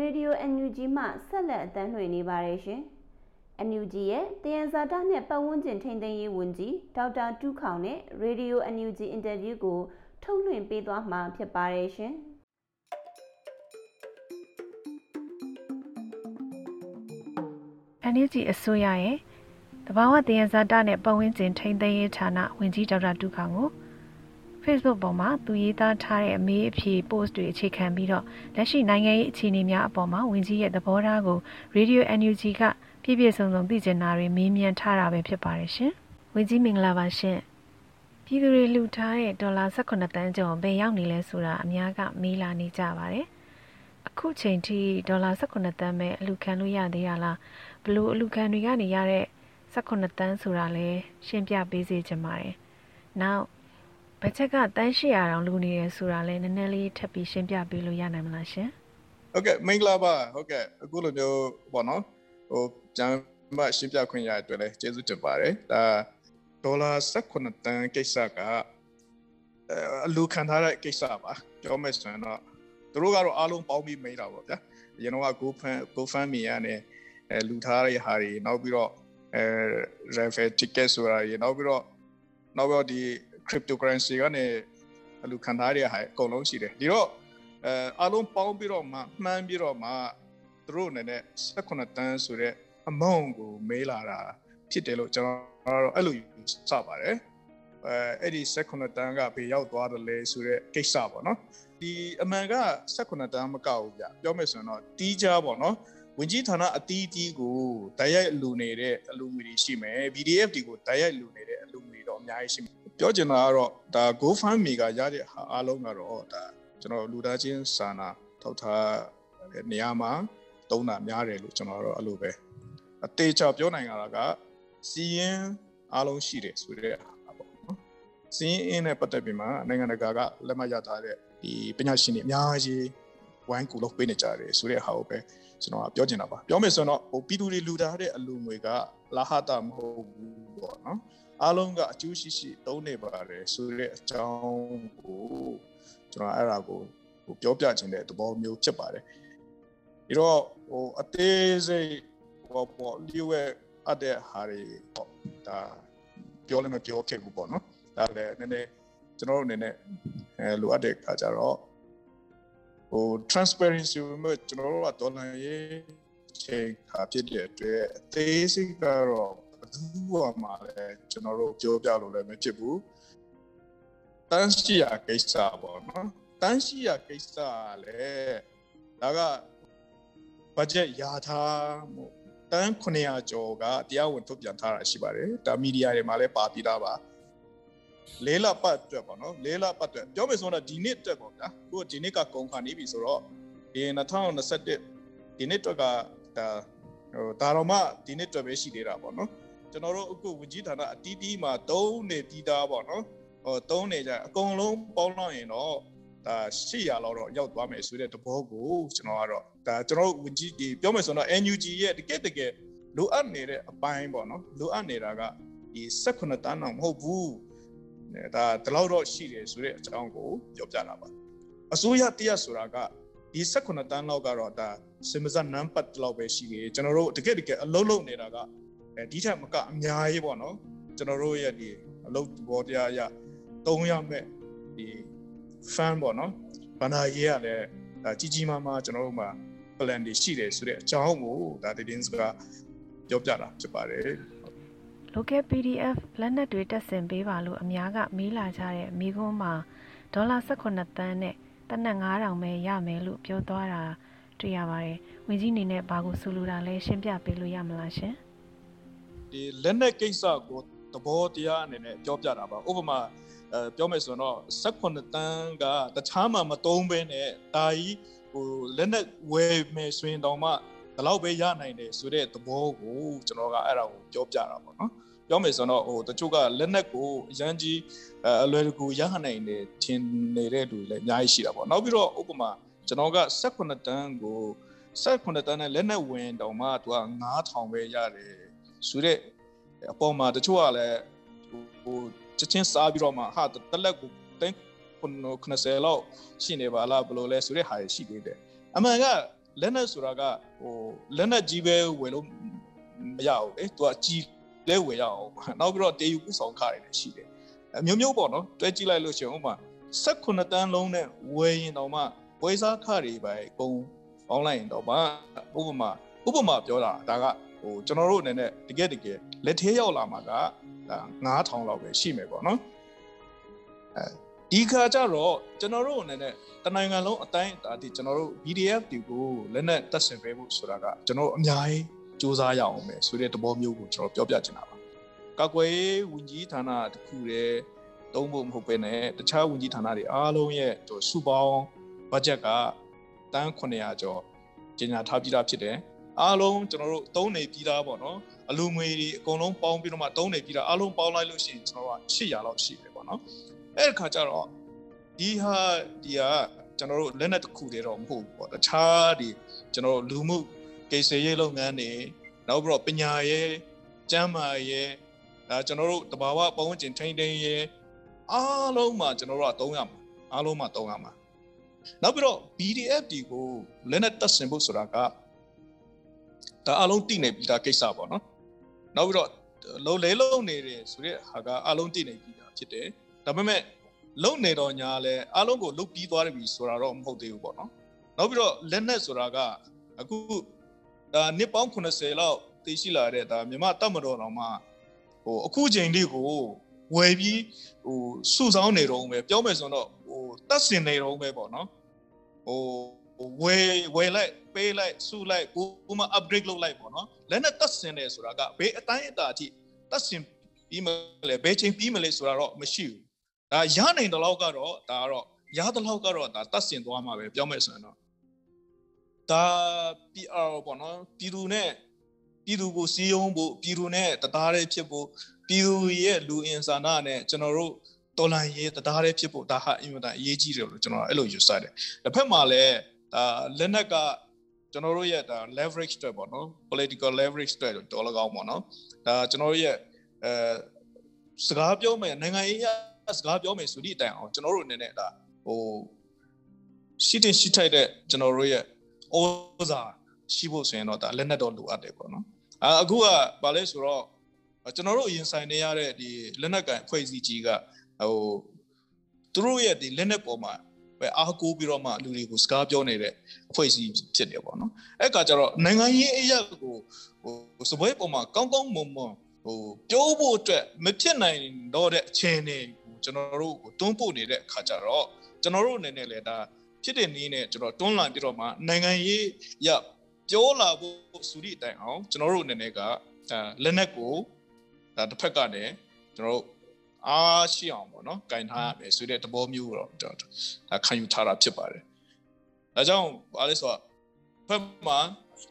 Radio NUG မှဆက်လက်အသံလွှင့်နေပါတယ်ရှင်။ NUG ရဲ့တယံဇာတာနဲ့ပတ်ဝန်းကျင်ထိန်းသိမ်းရေးဝန်ကြီးဒေါက်တာတူးခေါင်နဲ့ Radio NUG အင်တာဗျူးကို ထုတ်လွှင့်ပေးသွားမှာဖြစ်ပါတယ်ရှင်။ NUG အစိုးရရဲ့ တဘာဝတယံဇာတာနဲ့ပတ်ဝန်းကျင်ထိန်းသိမ်းရေးဌာနဝန်ကြီးဒေါက်တာတူးခေါင်ကို Facebook ပေါ်မှာသူရေးသားထားတဲ့အမေးအဖြေ post တွေအခြေခံပြီးတော့လက်ရှိနိုင်ငံရေးအခြေအနေများအပေါ်မှာဝင်ကြီးရဲ့သဘောထားကို Radio NUG ကပြည့်ပြည့်စုံစုံသိကျင်တာတွေမေးမြန်းထားတာပဲဖြစ်ပါတယ်ရှင်။ဝင်ကြီးမင်္ဂလာပါရှင်။ပြည်သူတွေလှူထားတဲ့ဒေါ်လာ18တန်းကျော်ဘယ်ရောက်နေလဲဆိုတာအများကမေးလာနေကြပါတယ်။အခုချိန်ထိဒေါ်လာ18တန်းပဲအလူခံလို့ရသေးရလားဘလို့အလူခံတွေကနေရတဲ့ 18တန်းဆိုတာလဲရှင်းပြပေးစေချင်ပါတယ်။နောက်ဘတ်ချက်ကတန်း800တောင်လူနေရဆိုတာလဲနည်းနည်းလေးထပ်ပြီးရှင်းပြပေးလို့ရနိုင်မလားရှင်ဟုတ်ကဲ့မင်္ဂလာပါဟုတ်ကဲ့အခုလိုမျိုးပေါ့နော်ဟိုကျမ်းမရှင်းပြခွင့်ရတဲ့အတွက်လည်းကျေးဇူးတင်ပါတယ်ဒါဒေါ်လာ18တန်းကိစ္စကအလူခံထားတဲ့ကိစ္စပါပြောမယ်ဆိုရင်တော့သူတို့ကတော့အားလုံးပေါင်းပြီးမိတာပေါ့ဗျာအရင်တော့ GoFund GoFundMe ကနေအဲလူထားတဲ့ဟာတွေနောက်ပြီးတော့ အဲ refer ticket ဆိုတာတွေနောက်ပြီးတော့နောက်ပြီးတော့ဒီ cryptocurrency ကနေအလူခံထားရတဲ့ဟာအကုန်လုံးရှိတယ်ဒီတော့အဲအားလုံးပေါင်းပြီးတော့မှမှန်းပြီးတော့မှသူတို့အနေနဲ့18တန်းဆိုတဲ့ amount ကိုမေးလာတာဖြစ်တယ်လို့ကျွန်တော်တို့အဲ့လိုစပါတယ်အဲအဲ့ဒီ18တန်းကဘယ်ရောက်သွားတယ်လဲဆိုတဲ့ကိစ္စပေါ့နော်ဒီအမှန်က18တန်းမကောက်ဘူးဗျပြောမယ်ဆိုရင်တော့တီးကြပေါ့နော် ဝင်ကြီးဌာနအတီးတီးကိုတိုက်ရိုက်လူနေတဲ့အလူငွေတွေရှိမယ် PDF တွေကိုတိုက်ရိုက်လူနေတဲ့အလူငွေတော့အများကြီးရှိမယ်ပြောချင်တာကတော့ဒါ GoFundMe ကရတဲ့အားလုံးကတော့ဒါကျွန်တော်လူသားချင်းစာနာထောက်ထားနေရာမှာတုံးတာများတယ်လို့ကျွန်တော်တို့အဲ့လိုပဲအသေးချာပြောနိုင်တာကစီရင်အားလုံးရှိတယ်ဆိုတဲ့ဟာပေါ့နော်စီရင်အင်းနဲ့ပတ်သက်ပြီးမှနိုင်ငံတကာကလက်မှတ်ရထားတဲ့ဒီပညာရှင်တွေအများကြီး ဝိုင်းကူလုပ်ပေးနေကြတယ်ဆိုတဲ့ဟာကိုပဲကျွန်တော်ကပြောချင်တာပါပြောမယ်ဆိုတော့ဟိုပြည်သူတွေလူထားတဲ့အလူငွေကလာဟတာမဟုတ်ဘူးပေါ့နော်အားလုံးကအကျိုးရှိရှိသုံးနေပါတယ်ဆိုတဲ့အကြောင်းကိုကျွန်တော်အဲ့ဒါကိုဟိုပြောပြခြင်းတဲ့သဘောမျိုးဖြစ်ပါတယ်ဒီတော့ဟိုအသေးစိတ်ဟိုပေါ့လျှို့ရဲ့အပ်တဲ့ဟာတွေပေါ့ဒါပြောလည်းမပြောခဲ့ဘူးပေါ့နော်ဒါလည်းနည်းနည်းကျွန်တော်တို့အနေနဲ့အဲလိုအပ်တဲ့အခါကျတော့ ဟို transparency မှာကျွန်တော်တို့ကဒေါ်လာရေးချိန်ခါဖြစ်တဲ့အတွက်အသေးစိတ်ကတော့ဘူးပေါ်မှာလည်းကျွန်တော်တို့ပြောပြလို့လည်းမဖြစ်ဘူးတန်းရှိရာကိစ္စပေါ့နော်တန်းရှိရာကိစ္စလည်းဒါကဘတ်ဂျက်ရာထားမှုတန်း900ကျော်ကတရားဝင်ထုတ်ပြန်ထားတာရှိပါတယ်ဒါမီဒီယာတွေမှာလည်းပါပြီးသားပါ လေးလပတ်အတွက်ပေါ့နော်လေးလပတ်အတွက်ပြောမယ်ဆိုတော့ဒီနှစ်အတွက်ပေါ့ဗျာကိုဒီနှစ်ကကုန်ခါနေပြီဆိုတော့ဒီ2021ဒီနှစ်အတွက်ကဒါဟိုဒါတော့မှဒီနှစ်အတွက်ပဲရှိသေးတာပေါ့နော်ကျွန်တော်တို့အခုဝကြီးဌာနအတီးတီးမှာသုံးနေပြီးသားပေါ့နော်ဟိုသုံးနေကြအကုန်လုံးပေါင်းလိုက်ရင်တော့ဒါ800လောက်တော့ရောက်သွားမယ်ဆိုတဲ့သဘောကိုကျွန်တော်ကတော့ဒါကျွန်တော်တို့ဝကြီးဒီပြောမယ်ဆိုတော့ NUG ရဲ့တကယ်တကယ်လိုအပ်နေတဲ့အပိုင်းပေါ့နော်လိုအပ်နေတာကဒီ18တန်းတော့မဟုတ်ဘူး ဒါဒီလောက်တော့ရှိတယ်ဆိုတဲ့အကြောင်းကိုပြောပြတာပါအစိုးရတရက်ဆိုတာကဒီ18တန်းလောက်ကတော့ဒါစင်မစနံပတ်လောက်ပဲရှိတယ်ကျွန်တော်တို့တကယ်တကယ်အလုံးလုံးနေတာကအဲဒီထက်မကအများကြီးပေါ့နော်ကျွန်တော်တို့ရဲ့ဒီအလုံးဘောတရားရ3ရမဲ့ဒီ fan ပေါ့နော်ဘာနာရေးရလဲဒါကြီးကြီးမားမားကျွန်တော်တို့မှာ plan တွေရှိတယ်ဆိုတဲ့အကြောင်းကိုဒါတည်င်းစကားပြောပြတာဖြစ်ပါတယ် local PDF လက်နက်တွေတက်ဆင်ပေးပါလို့အများကမေးလာကြတဲ့မိကုန်းမှာဒေါ်လာ18သန်းနဲ့တနက်9000ပဲရမယ်လို့ပြောသွားတာတွေ့ရပါတယ်။ဝင်ကြီးအနေနဲ့ဘာကိုဆိုလိုတာလဲရှင်းပြပေးလို့ရမလားရှင်။ဒီလက်နက်ကိစ္စကိုသဘောတရားအနေနဲ့ပြောပြတာပါဥပမာအဲပြောမယ်ဆိုရင်တော့18တန်းကတခြားမှမသုံးဘဲနဲ့ဒါကြီးဟိုလက်နက်ဝယ်မယ်ဆိုရင်တော့မှဒီလောက်ပဲရနိုင်တယ်ဆိုတဲ့သဘောကိုကျွန်တော်ကအဲ့ဒါကိုပြောပြတာပေါ့နော် ပြောမယ်ဆိုတော့ဟိုတချို့ကလက်နက်ကိုအရန်ကြီးအလွယ်တကူရနိုင်တယ်ထင်နေတဲ့လူတွေလည်းအများကြီးရှိတာပေါ့နောက်ပြီးတော့ဥပမာကျွန်တော်က18တန်းကို18တန်းနဲ့လက်နက်ဝင်တောင်မှသူက9000ပဲရတယ်ဆိုတဲ့အပေါ်မှာတချို့ကလည်းဟိုချက်ချင်းစားပြီးတော့မှဟာတလက်ကိုတိုင်း90လောက်ရှိနေပါလားဘယ်လိုလဲဆိုတဲ့ဟာရှိသေးတယ်အမှန်ကလက်နက်ဆိုတာကဟိုလက်နက်ကြီးပဲဝယ်လို့မရဘူးလေသူကကြီး လဲဝယ်ရအောင်နောက်ပြီးတော့တေယူပူဆောင်ခါတွေရှိတယ်အမျိုးမျိုးပေါ့နော်တွဲကြည့်လိုက်လို့ရှိရင်ဥပမာ18တန်းလုံးနဲ့ဝယ်ရင်တော့မှပွဲစားခါတွေပဲအကုန် online တော့မှဥပမာဥပမာပြောတာဒါကဟိုကျွန်တော်တို့အနေနဲ့တကယ်တကယ်လက်သေးရောက်လာမှာကဒါ9000လောက်ပဲရှိမယ်ပေါ့နော်အဲဒီခါကျတော့ကျွန်တော်တို့အနေနဲ့တနိုင်ငံလုံးအတိုင်းဒါဒီကျွန်တော်တို့ BDF တွေကိုလက်နက်တက်ဆင်ပေးဖို့ဆိုတာကကျွန်တော်တို့အများကြီး စူးစမ်းရအောင်ပဲဆိုတဲ့သဘောမျိုးကိုကျွန်တော်ပြောပြချင်တာပါကာကွယ်ရေးဝန်ကြီးဌာနတစ်ခုတည်းသုံးဖို့မဟုတ်ပဲနဲ့တခြားဝန်ကြီးဌာနတွေအားလုံးရဲ့စုပေါင်းဘတ်ဂျက်ကတန်း900ကျော်ကြီးညာထားပြီးသားဖြစ်တယ်အားလုံးကျွန်တော်တို့သုံးနေပြီးသားပေါ့နော်အလူငွေတွေအကုန်လုံးပေါင်းပြီးတော့မှသုံးနေပြီးသားအားလုံးပေါင်းလိုက်လို့ရှိရင်ကျွန်တော်က800လောက်ရှိတယ်ပေါ့နော်အဲ့ဒီခါကျတော့ဒီဟာဒီဟာကျွန်တော်တို့လက်နက်တစ်ခုတည်းတော့မဟုတ်ဘူးပေါ့တခြားဒီကျွန်တော်တို့လူမှု ကိစ္စရေးလုပ်ငန်းတွေနောက်ပြီးတော့ပညာရေးကျန်းမာရေးဒါကျွန်တော်တို့တဘာဝပတ်ဝန်းကျင်ထိန်းသိမ်းရေးအားလုံးမှာကျွန်တော်တို့ကသုံးရမှာအားလုံးမှာသုံးရမှာနောက်ပြီးတော့ BDF ဒီကိုလက်နက်တက်ဆင်ဖို့ဆိုတာကဒါအားလုံးတည်နေပြီးသားကိစ္စပေါ့နော်နောက်ပြီးတော့လုံးလေးလုံးနေတယ်ဆိုတဲ့ဟာကအားလုံးတည်နေပြီးသားဖြစ်တယ်ဒါပေမဲ့လုံနေတော့ညာလဲအားလုံးကိုလုတ်ပြီးသွားပြီဆိုတာတော့မဟုတ်သေးဘူးပေါ့နော်နောက်ပြီးတော့လက်နက်ဆိုတာကအခု ဒါနှစ်ပေါင်း80လောက်တည်ရှိလာတဲ့ဒါမြမတတ်မတော်တော်မှာဟိုအခုချိန်လေးကိုဝယ်ပြီးဟိုစုဆောင်းနေတော့ပဲပြောမယ်ဆိုတော့ဟိုတတ်စင်နေတော့ပဲပေါ့နော်ဟိုဝယ်ဝယ်လိုက်ပေးလိုက်စုလိုက်ကိုကမှ upgrade လုပ်လိုက်ပေါ့နော်လက်နဲ့တတ်စင်နေဆိုတာကဘေးအတိုင်းအတာအထိတတ်စင်ပြီးမလဲဘယ်ချိန်ပြီးမလဲဆိုတာတော့မရှိဘူးဒါရနိုင်တဲ့လောက်ကတော့ဒါကတော့ရတဲ့လောက်ကတော့ဒါတတ်စင်သွားမှာပဲပြောမယ်ဆိုရင်တော့ ဒါ PR ပေါ့နော်ပြည်သူနဲ့ပြည်သူကိုစီးရုံးဖို့ပြည်သူနဲ့တသားတည်းဖြစ်ဖို့ပြည်သူရဲ့လူအင်ဆန္ဒနဲ့ကျွန်တော်တို့တော်လန်ရေးတသားတည်းဖြစ်ဖို့ဒါဟာအင်မတန်အရေးကြီးတယ်လို့ကျွန်တော်အဲ့လိုယူဆတယ်။တစ်ဖက်မှာလည်းဒါလက်နက်ကကျွန်တော်တို့ရဲ့ဒါ leverage တွေပေါ့နော် political leverage တွေတော်လကောင်းပေါ့နော်။ဒါကျွန်တော်တို့ရဲ့အဲစကားပြောမယ်နိုင်ငံရေးစကားပြောမယ်ဆိုသည့်အတိုင်းအောင်ကျွန်တော်တို့အနေနဲ့ဒါဟိုရှိတင်ရှိထိုက်တဲ့ကျွန်တော်တို့ရဲ့ ဩဇာရှိဖို့ဆိုရင်တော့ဒါလက်နက်တော့လိုအပ်တယ်ပေါ့နော်အာအခုကဗာလဲဆိုတော့ကျွန်တော်တို့ရင်ဆိုင်နေရတဲ့ဒီလက်နက်ကန်အဖွဲ့အစည်းကြီးကဟိုသူတို့ရဲ့ဒီလက်နက်ပေါ်မှာပဲအားကိုးပြီးတော့မှလူတွေကိုစကားပြောနေတဲ့အဖွဲ့အစည်းဖြစ်တယ်ပေါ့နော်အဲ့ကကြတော့နိုင်ငံရေးအရာကိုဟိုစပွဲပေါ်မှာကောင်းကောင်းမွန်မွန်ဟိုပြောဖို့အတွက်မဖြစ်နိုင်တော့တဲ့အခြေအနေကိုကျွန်တော်တို့ကိုတွန်းပို့နေတဲ့အခါကျတော့ကျွန်တော်တို့အနေနဲ့လည်းဒါ ဖြစ်တဲ့နည်းနဲ့ကျွန်တော်တွန်းလှန်ပြီးတော့မှနိုင်ငံရေးရပြောလာဖို့စူရီအတိုင်းအောင်ကျွန်တော်တို့အနေနဲ့ကလက်နက်ကိုဒါတစ်ဖက်ကလည်းကျွန်တော်တို့အားရှိအောင်ပေါ့နော်ကင်ထားရမယ်ဆိုတဲ့သဘောမျိုးတော့ကျွန်တော်ဒါခံယူထားတာဖြစ်ပါတယ်။ဒါကြောင့်ဘာလဲဆိုတော့ဖက်မှာ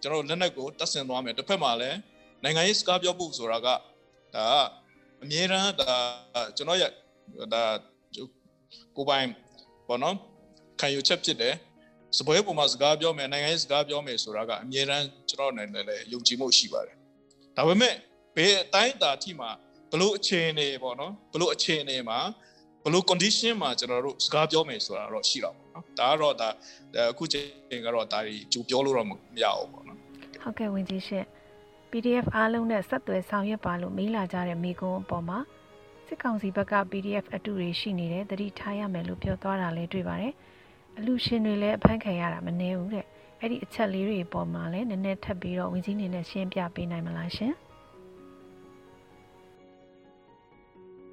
ကျွန်တော်လက်နက်ကိုတက်ဆင်သွားမယ်တစ်ဖက်မှာလည်းနိုင်ငံရေးစကားပြောဖို့ဆိုတာကဒါအမြဲတမ်းဒါကျွန်တော်ရဒါကိုပိုင်ပေါ့နော် ခံယူချက်ဖြစ်တယ်စပွဲပုံမှာစကားပြောမယ်နိုင်ငံရေးစကားပြောမယ်ဆိုတာကအမြဲတမ်းကျွန်တော်နိုင်တယ်လေယုံကြည်မှုရှိပါတယ်ဒါပေမဲ့ဘယ်အတိုင်းအတာအထိမှာဘလို့အခြေအနေပေါ့နော်ဘလို့အခြေအနေမှာဘလို့ condition မှာကျွန်တော်တို့စကားပြောမယ်ဆိုတာတော့ရှိတော့ပေါ့နော်ဒါကတော့ဒါအခုချိန်ကတော့ဒါကြီးကြိုပြောလို့တော့မရဘူးပေါ့နော်ဟုတ်ကဲ့ဝင်ကြီးရှင့် PDF အားလုံးနဲ့ဆက်သွယ်ဆောင်ရွက်ပါလို့မေးလာကြတဲ့မိကုံးအပေါ်မှာစစ်ကောင်စီဘက်က PDF အတူတွေရှိနေတယ်တတိထားရမယ်လို့ပြောသွားတာလည်းတွေ့ပါတယ် အလူရှင်တွေလည်းအဖမ်းခံရတာမနည်းဘူးတဲ့အဲ့ဒီအချက်လေးတွေပေါ်မှာလည်းနည်းနည်းထပ်ပြီးတော့ဝင်ကြီးနေနဲ့ရှင်းပြပေးနိုင်မလားရှင်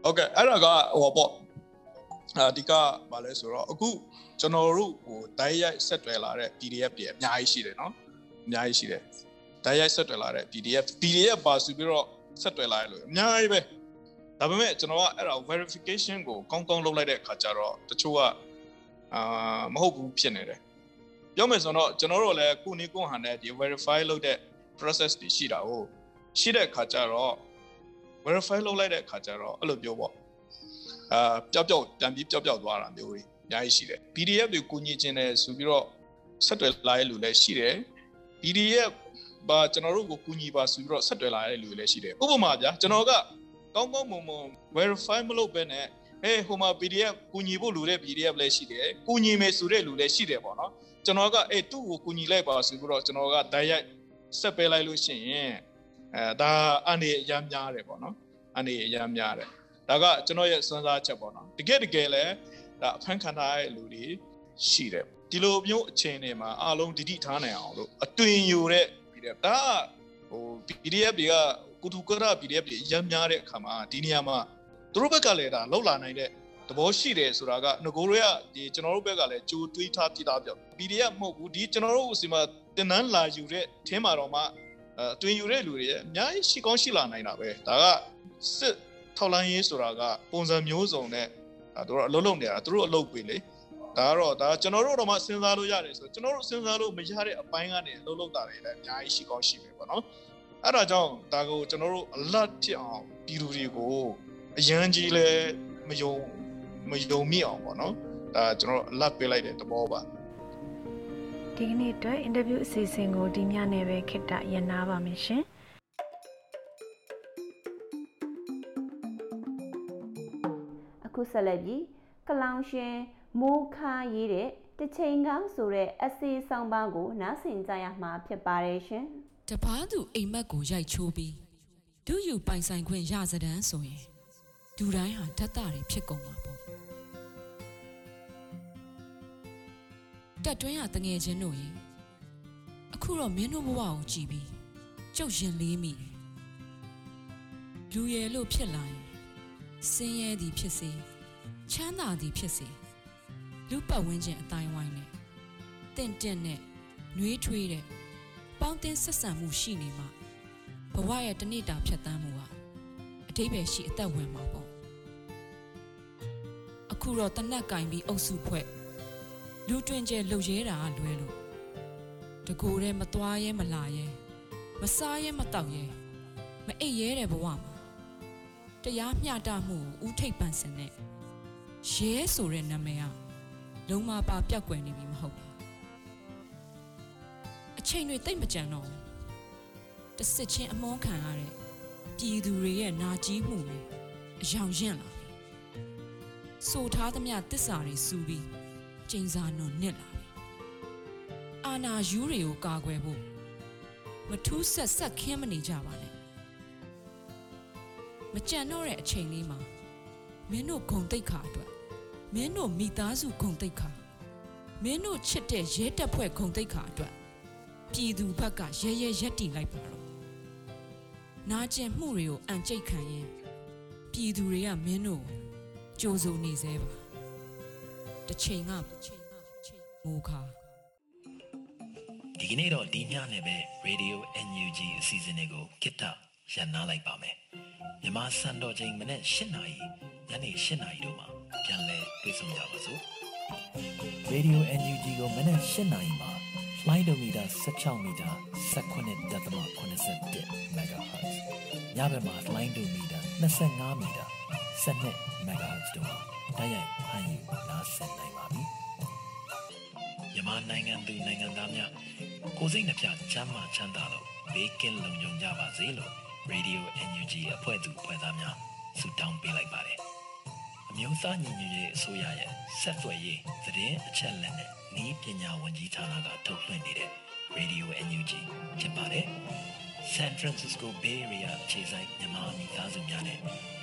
ဟုတ်ကဲ့အဲ့ဒါကဟိုပေါ့အဒီကဘာလဲဆိုတော့အခုကျွန်တော်တို့ဟိုတိုက်ရိုက်ဆက်တွယ်လာတဲ့ PDF တွေအများကြီးရှိတယ်เนาะအများကြီးရှိတယ်တိုက်ရိုက်ဆက်တွယ်လာတဲ့ PDF PDF ပါဆိုပြီးတော့ဆက်တွယ်လာရလို့အများကြီးပဲဒါပေမဲ့ကျွန်တော်ကအဲ့ဒါ verification ကိုကောင်းကောင်းလုပ်လိုက်တဲ့အခါကျတော့တချို့က အာမဟုတ်ဘူးဖြစ်နေတယ်ပြောမယ်ဆိုတော့ကျွန်တော်တို့လည်းကိုနေကိုဟန်နဲ့ဒီ verify လုပ်တဲ့ process တွေရှိတာကိုရှိတဲ့အခါကျတော့ verify လုပ်လိုက်တဲ့အခါကျတော့အဲ့လိုပြောပေါ့အာပျောက်ပျောက်တံပြီးပျောက်ပျောက်သွားတာမျိုးတွေအများကြီးရှိတယ် PDF တွေကိုညှိခြင်းတယ်ဆိုပြီးတော့ဆက်တွယ်လာတဲ့လူလည်းရှိတယ် PDF ဘာကျွန်တော်တို့ကိုကူညီပါဆိုပြီးတော့ဆက်တွယ်လာတဲ့လူတွေလည်းရှိတယ်ဥပမာဗျာကျွန်တော်ကကောင်းကောင်းမွန်မွန် verify မလုပ်ဘဲနဲ့ ဟေးဟိုမှာ PDF ကူညီဖို့လူတဲ့ PDF လည်းရှိတယ်ကူညီမယ်ဆိုတဲ့လူလည်းရှိတယ်ပေါ့နော်ကျွန်တော်ကအေးသူ့ကိုကူညီလိုက်ပါဆိုပြီးတော့ကျွန်တော်ကဓာတ်ရိုက်ဆက်ပေးလိုက်လို့ရှိရင်အဲဒါအနေအများများတယ်ပေါ့နော်အနေအများများတယ်ဒါကကျွန်တော်ရဲ့စဉ်းစားချက်ပေါ့နော်တကယ်တကယ်လဲဒါအဖမ်းခံထားတဲ့လူတွေရှိတယ်ဒီလိုမျိုးအချိန်တွေမှာအားလုံးဒိဋ္ဌိထားနိုင်အောင်လို့အတွင်ယူတဲ့ PDF ဒါဟို PDF တွေကကုထုကရ PDF တွေရမ်းများတဲ့အခါမှာဒီနေရာမှာ သူတို့ဘက်ကလည်းဒါလောက်လာနိုင်တဲ့သဘောရှိတယ်ဆိုတာကငကိုတွေကဒီကျွန်တော်တို့ဘက်ကလည်းကြိုတွေးထားပြတာပြော PDF မဟုတ်ဘူးဒီကျွန်တော်တို့စီမှာတင်နန်းလာယူတဲ့ထင်းမှာတော့မှအဲတွင်ယူတဲ့လူတွေအများကြီးရှိကောင်းရှိလာနိုင်တာပဲဒါကစစ်ထောက်လန်းရေးဆိုတာကပုံစံမျိုးစုံနဲ့သူတို့အလုံးလုံးနေတာသူတို့အလုပ်ပဲလေဒါကတော့ဒါကျွန်တော်တို့တော့မှစဉ်းစားလို့ရတယ်ဆိုကျွန်တော်တို့စဉ်းစားလို့မရတဲ့အပိုင်းကနေအလုပ်လုပ်တာတွေလည်းအများကြီးရှိကောင်းရှိမယ်ပေါ့နော်အဲ့ဒါကြောင့်ဒါကိုကျွန်တော်တို့ alert ဖြစ်အောင်ပြည်သူတွေကို အရန်ကြီးလဲမယုံမယုံမိအောင်ပေါ့နော်ဒါကျွန်တော် alert ပေးလိုက်တဲ့သဘောပါဒီကနေ့အတွက်အင်တာဗျူးအစီအစဉ်ကိုဒီညနေပဲခေတ္တရနာပါမယ်ရှင်အခုဆက်လက်ပြီးကလောင်ရှင်မိုးခါရေးတဲ့တချိန်ကောင်းဆိုတဲ့အစီဆောင်ပါကိုနားဆင်ကြရမှာဖြစ်ပါတယ်ရှင်တပားသူအိမ်မက်ကိုရိုက်ချိုးပြီးဒုယူပိုင်ဆိုင်ခွင့်ရစဒန်းဆိုရင် ဒူတိုင်းဟာဓာတ်တာတွေဖြစ်ကုန်မှာပေါ့တက်တွင်းဟာတငယ်ချင်းတို့ရေအခုတော့မင်းတို့ဘဝကိုကြည်ပြီးကျုပ်ရင်လေးမိတယ်လူရယ်လို့ဖြစ်လာရင်စင်းရဲသည်ဖြစ်စေချမ်းသာသည်ဖြစ်စေလူပတ်ဝန်းကျင်အတိုင်းဝိုင်းနဲ့တင့်တင့်နဲ့နှွေးထွေးတဲ့ပေါင်းတင်ဆက်ဆံမှုရှိနေမှာဘဝရဲ့တနေ့တာဖြတ်သန်းမှုဟာအတိပ္ပယ်ရှိအသက်ဝင်မှာပေါ့အ ခုတော့တနက်ကင်ပြီးအုပ်စုဖွဲ့လူတွင်ကျဲလှုပ်ရဲတာကလွဲလို့တကိုယ်တည်းမသွားရဲမလာရဲမစားရဲမတောက်ရဲမအိပ်ရဲတဲ့ဘဝမှာတရားမျှတမှုကိုဥထိပ်ပန်စင်နဲ့ရဲဆိုတဲ့နာမည်ကလုံးမပါပြောက်ကွယ်နေပြီမဟုတ်လားအချိန်တွေတိတ်မကြံတော့ဘူးတစစ်ချင်းအမုန်းခံရတဲ့ပြည်သူတွေရဲ့နာကြီးမှုတွေအယောင်ရင့်လာပြီ ဆိုထားသမျှတစ္ဆာတွေစူပြီးကျိန်စာနွန်နစ်လာပြီအာနာယူတွေကိုကာကွယ်ဖို့မထူးဆက်ဆက်ခင်းမနေကြပါနဲ့မကြံတော့တဲ့အချိန်လေးမှာမင်းတို့ဂုံတိတ်ခါအတွက်မင်းတို့မိသားစုဂုံတိတ်ခါမင်းတို့ချစ်တဲ့ရဲတပ်ဖွဲ့ဂုံတိတ်ခါအတွက်ပြည်သူဘက်ကရဲရဲရက်တီလိုက်ပါတော့နာကျင်မှုတွေကိုအန်ကျိတ်ခံရင်ပြည်သူတွေကမင်းတို့ ကြိုးစုံနေသေးပါတစ်ချိန်ကမူခါဒီကနေ့တော့ဒီညနဲ့ပဲ Radio NUG အစီအစဉ်လေးကိုကိတ္တရန်နာလိုက်ပါမယ်မြန်မာစံတော်ချိန်မနေ့၈နာရီညနေ၈နာရီတို့မှာပြန်လည်တွေ့ဆုံကြပါစို့ Radio NUG ကိုမနေ့၈နာရီမှာလိုင်းဒိုမီတာ16မီတာ19.87 MHz ညဘက်မှာလိုင်းဒိုမီတာ25မီတာ 12 MHz တို့မှာတိုက်ရိုက်ဖမ်းယူနားဆင်နိုင်ပါပြီမြန်မာနိုင်ငံသူနိုင်ငံသားများကိုစိတ်နှပြချမ်းမာချမ်းသာလို့ဘေးကင်းလုံခြုံကြပါစေလို့ Radio NUG အဖွဲ့သူအဖွဲ့သားများဆုတောင်းပေးလိုက်ပါတယ်အမျိုးသားညီညွတ်ရေးအစိုးရရဲ့ဆက်သွယ်ရေးသတင်းအချက်အလက်နဲ့ဤပညာဝန်ကြီးဌာနကထုတ်လွှင့်နေတဲ့ Radio NUG ဖြစ်ပါတယ်။ San Francisco Bay Area အခြေစိုက်မြန်မာမိသားစုများနဲ့